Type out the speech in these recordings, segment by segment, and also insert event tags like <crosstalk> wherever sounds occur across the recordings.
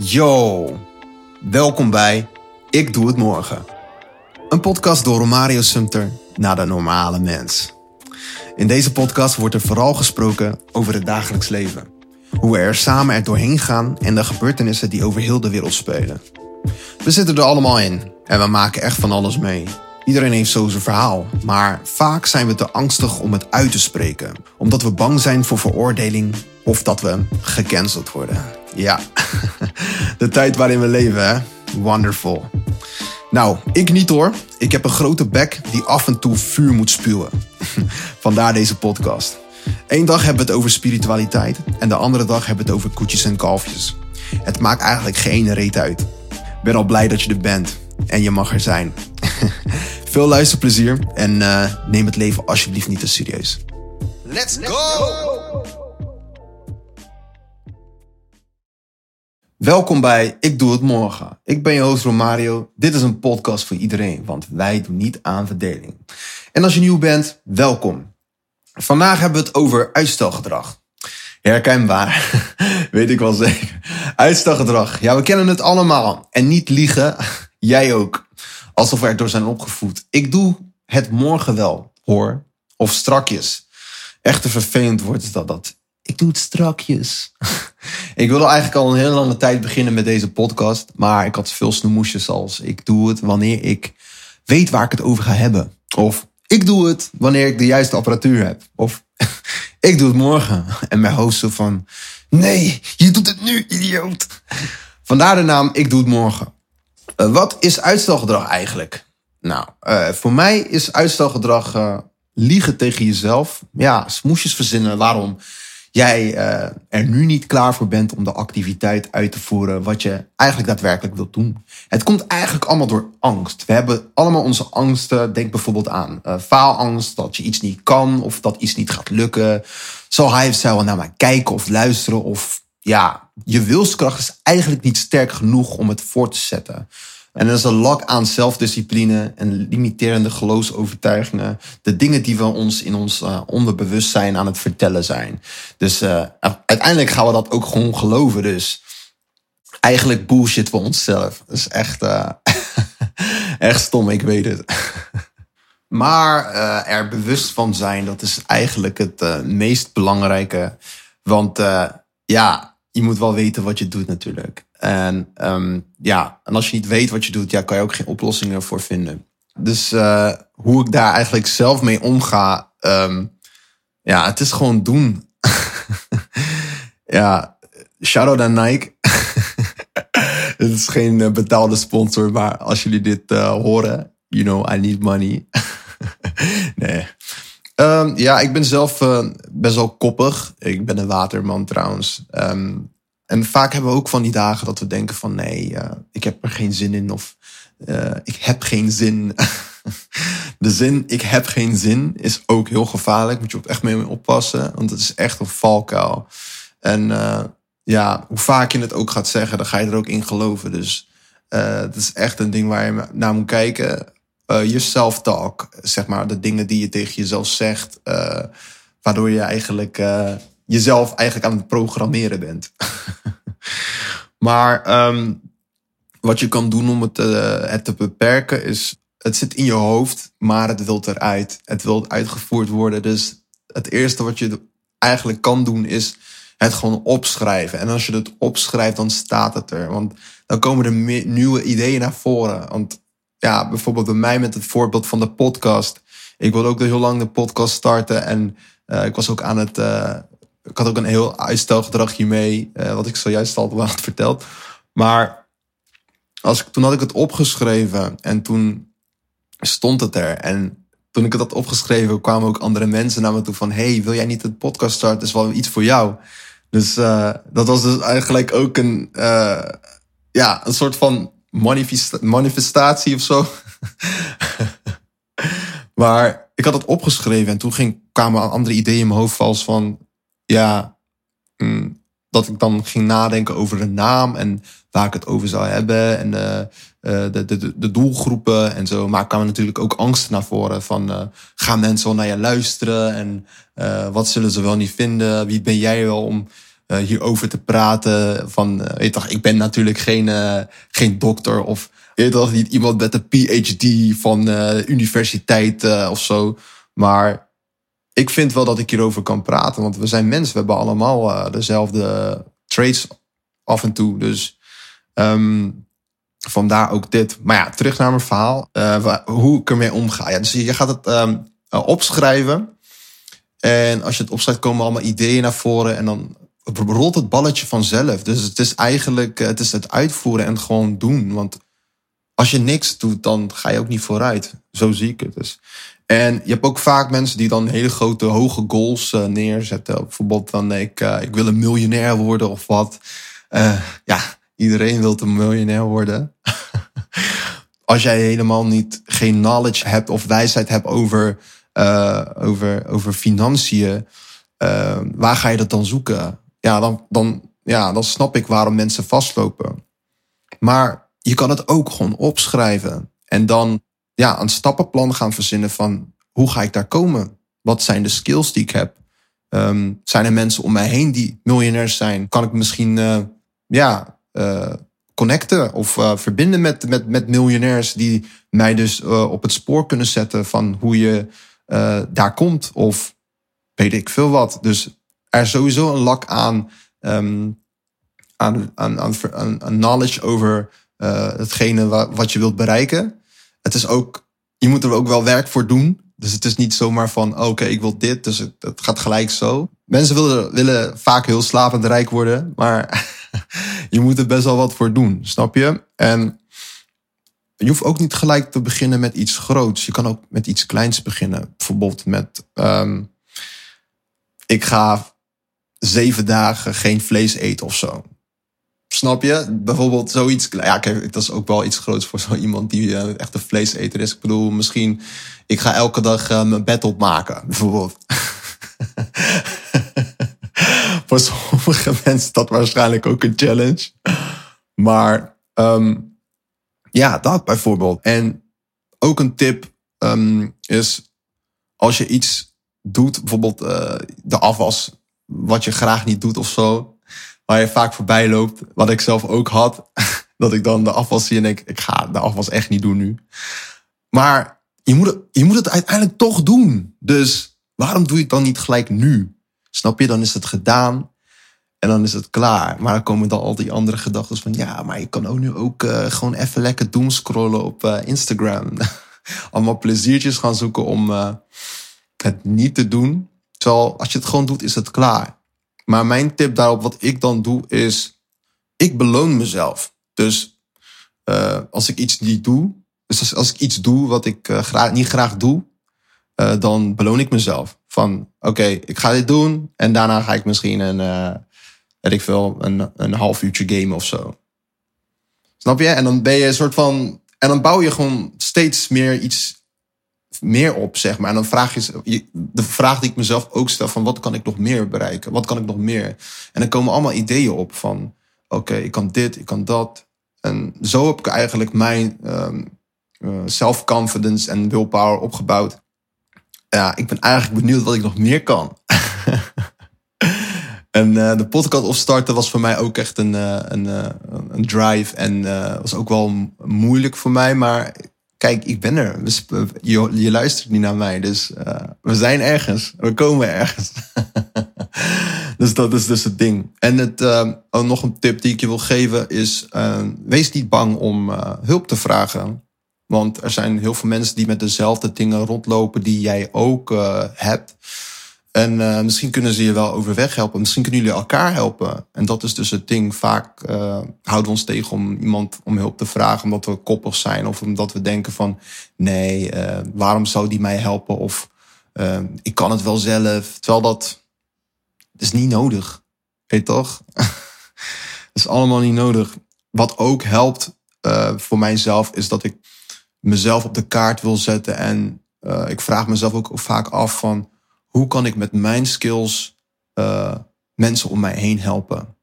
Yo, welkom bij Ik Doe Het Morgen. Een podcast door Romario Sumter naar de normale mens. In deze podcast wordt er vooral gesproken over het dagelijks leven. Hoe we er samen er doorheen gaan en de gebeurtenissen die over heel de wereld spelen. We zitten er allemaal in en we maken echt van alles mee. Iedereen heeft zo zijn verhaal, maar vaak zijn we te angstig om het uit te spreken. Omdat we bang zijn voor veroordeling of dat we gecanceld worden. Ja, <laughs> de tijd waarin we leven, hè? Wonderful. Nou, ik niet hoor. Ik heb een grote bek die af en toe vuur moet spuwen. <laughs> Vandaar deze podcast. Eén dag hebben we het over spiritualiteit en de andere dag hebben we het over koetjes en kalfjes. Het maakt eigenlijk geen reet uit. Ik ben al blij dat je er bent en je mag er zijn. <laughs> Veel luisterplezier en uh, neem het leven alsjeblieft niet te serieus. Let's go! Welkom bij Ik Doe Het Morgen. Ik ben je host Romario. Dit is een podcast voor iedereen, want wij doen niet aan verdeling. En als je nieuw bent, welkom. Vandaag hebben we het over uitstelgedrag. Herkenbaar, <laughs> weet ik wel zeker. Uitstelgedrag, ja we kennen het allemaal. En niet liegen, <laughs> jij ook. Alsof we erdoor zijn opgevoed. Ik doe het morgen wel, hoor. Of strakjes. Echt een vervelend woord is dat dat. Ik doe het strakjes. <laughs> ik wilde eigenlijk al een hele lange tijd beginnen met deze podcast. Maar ik had veel snoemoesjes als ik doe het wanneer ik weet waar ik het over ga hebben. Of ik doe het wanneer ik de juiste apparatuur heb. Of <laughs> ik doe het morgen. En mijn host zo van, nee, je doet het nu, idioot. Vandaar de naam Ik doe het morgen. Uh, wat is uitstelgedrag eigenlijk? Nou, uh, voor mij is uitstelgedrag uh, liegen tegen jezelf. Ja, smoesjes verzinnen waarom jij er nu niet klaar voor bent om de activiteit uit te voeren wat je eigenlijk daadwerkelijk wilt doen. Het komt eigenlijk allemaal door angst. We hebben allemaal onze angsten. Denk bijvoorbeeld aan faalangst, dat je iets niet kan of dat iets niet gaat lukken. Zal hij of zij wel naar mij kijken of luisteren of ja, je wilskracht is eigenlijk niet sterk genoeg om het voor te zetten. En dat is een lak aan zelfdiscipline en limiterende geloofsovertuigingen. De dingen die we ons in ons uh, onderbewustzijn aan het vertellen zijn. Dus uh, uiteindelijk gaan we dat ook gewoon geloven. Dus eigenlijk bullshit voor onszelf. Dat is echt, uh, <laughs> echt stom, ik weet het. <laughs> maar er bewust van zijn, dat is eigenlijk het meest belangrijke. Want ja, je moet wel weten wat je doet natuurlijk. En um, ja, en als je niet weet wat je doet, ja, kan je ook geen oplossingen voor vinden. Dus uh, hoe ik daar eigenlijk zelf mee omga, um, ja, het is gewoon doen. <laughs> ja, shout-out aan Nike. <laughs> Het is geen betaalde sponsor, maar als jullie dit uh, horen, you know, I need money. <laughs> nee. Um, ja, ik ben zelf best wel koppig. Ik ben een waterman trouwens. En vaak hebben we ook van die dagen dat we denken van nee, uh, ik heb er geen zin in of uh, ik heb geen zin. <laughs> de zin ik heb geen zin is ook heel gevaarlijk. Moet je ook echt mee oppassen, want het is echt een valkuil. En uh, ja, hoe vaak je het ook gaat zeggen, dan ga je er ook in geloven. Dus het is echt een ding waar je naar moet kijken. je self-talk, zeg maar, de dingen die je tegen jezelf zegt, waardoor je eigenlijk jezelf eigenlijk aan het programmeren bent. <laughs> maar um, wat je kan doen om het, uh, het te beperken is, het zit in je hoofd, maar het wil eruit. Het wil uitgevoerd worden. Dus het eerste wat je eigenlijk kan doen is het gewoon opschrijven. En als je het opschrijft, dan staat het er. Want dan komen er nieuwe ideeën naar voren. Want ja, bijvoorbeeld bij mij met het voorbeeld van de podcast. Ik wilde ook heel lang de podcast starten. En uh, ik was ook aan het, uh, ik had ook een heel uitstelgedrag hiermee, uh, wat ik zojuist al had verteld. Maar als ik, toen had ik het opgeschreven en toen stond het er. En toen ik het had opgeschreven, kwamen ook andere mensen naar me toe van... hey, wil jij niet een podcast starten? Dat is wel iets voor jou. Dus uh, dat was dus eigenlijk ook een, uh, ja, een soort van manifest manifestatie of zo. <laughs> maar ik had het opgeschreven en toen ging, kwamen andere ideeën in mijn hoofd als van ja, mm, dat ik dan ging nadenken over een naam en waar ik het over zou hebben en uh, de, de, de doelgroepen en zo. Maar kwamen natuurlijk ook angsten naar voren van uh, gaan mensen wel naar je luisteren en wat zullen ze wel niet vinden? Wie ben jij wel om hierover te praten. Van, weet toch, ik ben natuurlijk geen, geen dokter of weet toch, niet iemand met een PhD van universiteit of zo. Maar ik vind wel dat ik hierover kan praten, want we zijn mensen. We hebben allemaal dezelfde traits af en toe. Dus um, vandaar ook dit. Maar ja, terug naar mijn verhaal. hoe ik ermee omga. Ja, dus je gaat het um, opschrijven. En als je het opschrijft, komen allemaal ideeën naar voren. En dan rolt het balletje vanzelf. Dus het is eigenlijk het, is het uitvoeren en gewoon doen. Want als je niks doet, dan ga je ook niet vooruit. Zo zie ik het dus. En je hebt ook vaak mensen die dan hele grote, hoge goals uh, neerzetten. Bijvoorbeeld van ik, uh, ik wil een miljonair worden of wat. Uh, ja, iedereen wil een miljonair worden. <laughs> Als jij helemaal niet geen knowledge hebt of wijsheid hebt over, over, over financiën, waar ga je dat dan zoeken? ja, dan, dan, ja, dan snap ik waarom mensen vastlopen. Maar je kan het ook gewoon opschrijven. En dan ja, een stappenplan gaan verzinnen van hoe ga ik daar komen? Wat zijn de skills die ik heb? Um, zijn er mensen om mij heen die miljonairs zijn? Kan ik misschien uh, ja, uh, connecten of uh, verbinden met, met, met miljonairs die mij dus op het spoor kunnen zetten van hoe je daar komt? Of weet ik veel wat. Dus er sowieso een lak aan, um, aan, aan, aan, aan, knowledge over uh, hetgene wat, je wilt bereiken. Het is ook, je moet er ook wel werk voor doen. Dus het is niet zomaar van, oké, ik wil dit, dus het, gaat gelijk zo. Mensen willen, willen vaak heel slapend rijk worden, maar <laughs> je moet er best wel wat voor doen, snap je? En je hoeft ook niet gelijk te beginnen met iets groots. Je kan ook met iets kleins beginnen. Bijvoorbeeld met, um, ik ga zeven dagen geen vlees eten of zo. Snap je? Bijvoorbeeld zoiets. Ja, kijk, dat is ook wel iets groots voor zo iemand die uh, echt een vleeseter is. Ik bedoel, misschien, ik ga elke dag uh, mijn bed opmaken, <laughs> bijvoorbeeld. voor sommige <laughs> mensen dat waarschijnlijk ook een challenge. Maar um, ja, dat bijvoorbeeld. En ook een tip um, is, als je iets doet, bijvoorbeeld uh, de afwas wat je graag niet doet of zo. Waar je vaak voorbij loopt. Wat ik zelf ook had. <laughs> Dat ik dan de afwas zie en denk, ik ga de afwas echt niet doen nu. Maar je moet, het, je moet het uiteindelijk toch doen. Dus waarom doe je het dan niet gelijk nu? Snap je? Dan is het gedaan. En dan is het klaar. Maar dan komen dan al die andere gedachten van... ja, maar je kan ook nu ook uh, gewoon even lekker doomscrollen op uh, Instagram. <laughs> Allemaal pleziertjes gaan zoeken om uh, het niet te doen. Terwijl als je het gewoon doet, is het klaar. Maar mijn tip daarop, wat ik dan doe, is ik beloon mezelf. Dus uh, als ik iets niet doe, dus als, ik iets doe wat ik uh, graag, niet graag doe, uh, dan beloon ik mezelf. Van oké, ik ga dit doen en daarna ga ik misschien een, weet ik veel, een, een half uurtje gamen of zo. Snap je? En dan ben je een soort van. En dan bouw je gewoon steeds meer iets meer op, zeg maar. En dan vraag je, de vraag die ik mezelf ook stel van wat kan ik nog meer bereiken? Wat kan ik nog meer? En dan komen allemaal ideeën op van oké, ik kan dit, ik kan dat. En zo heb ik eigenlijk mijn um, self-confidence en willpower opgebouwd. Ja, ik ben eigenlijk benieuwd wat ik nog meer kan. <laughs> en uh, de podcast opstarten was voor mij ook echt een, uh, een, een drive. En was ook wel moeilijk voor mij, maar kijk, ik ben er. Je, je luistert niet naar mij, dus uh, we zijn ergens. We komen ergens. <laughs> dus dat is dus het ding. En het, uh, nog een tip die ik je wil geven is, wees niet bang om hulp te vragen. Want er zijn heel veel mensen die met dezelfde dingen rondlopen die jij ook hebt. En uh, misschien kunnen ze je wel overweg helpen. Misschien kunnen jullie elkaar helpen. En dat is dus het ding. Vaak uh, houden we ons tegen om iemand om hulp te vragen. Omdat we koppig zijn. Of omdat we denken van... Nee, uh, waarom zou die mij helpen? Of ik kan het wel zelf. Terwijl dat is niet nodig. Weet toch? <laughs> dat is allemaal niet nodig. Wat ook helpt voor mijzelf... is dat ik mezelf op de kaart wil zetten. En ik vraag mezelf ook vaak af van hoe kan ik met mijn skills uh, mensen om mij heen helpen?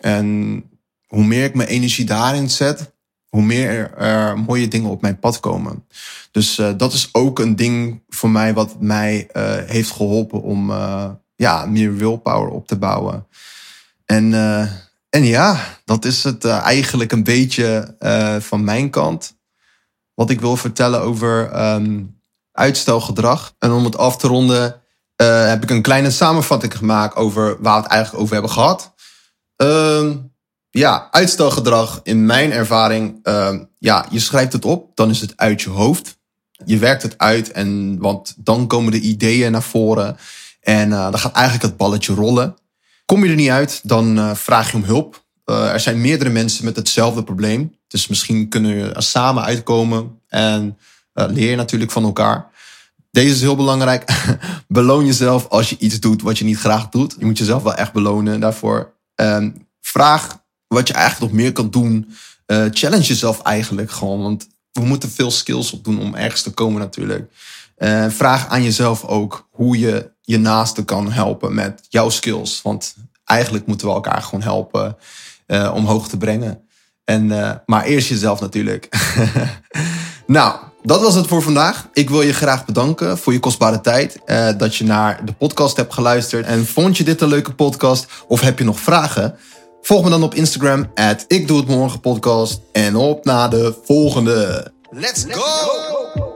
En hoe meer ik mijn energie daarin zet, hoe meer er, mooie dingen op mijn pad komen. Dus uh, dat is ook een ding voor mij wat mij uh, heeft geholpen om ja, meer willpower op te bouwen. En, en ja, dat is het eigenlijk een beetje van mijn kant. Wat ik wil vertellen over um, uitstelgedrag. En om het af te ronden, heb ik een kleine samenvatting gemaakt over waar we het eigenlijk over hebben gehad. Um, ja, uitstelgedrag in mijn ervaring. Uh, ja, je schrijft het op, dan is het uit je hoofd. Je werkt het uit, en, want dan komen de ideeën naar voren. En uh, dan gaat eigenlijk het balletje rollen. Kom je er niet uit, dan uh, vraag je om hulp. Er zijn meerdere mensen met hetzelfde probleem. Dus misschien kunnen we er samen uitkomen. En leer je natuurlijk van elkaar. Deze is heel belangrijk. <laughs> Beloon jezelf als je iets doet wat je niet graag doet. Je moet jezelf wel echt belonen daarvoor. Ehm, vraag wat je eigenlijk nog meer kan doen. Uh, challenge jezelf eigenlijk gewoon. Want we moeten veel skills op doen om ergens te komen natuurlijk. Uh, vraag aan jezelf ook hoe je je naaste kan helpen met jouw skills. Want eigenlijk moeten we elkaar gewoon helpen uh, omhoog te brengen. En, maar eerst jezelf natuurlijk. <laughs> nou, dat was het voor vandaag. Ik wil je graag bedanken voor je kostbare tijd. dat je naar de podcast hebt geluisterd. En vond je dit een leuke podcast? Of heb je nog vragen? Volg me dan op Instagram, ik doe het morgen podcast. En op naar de volgende. Let's go!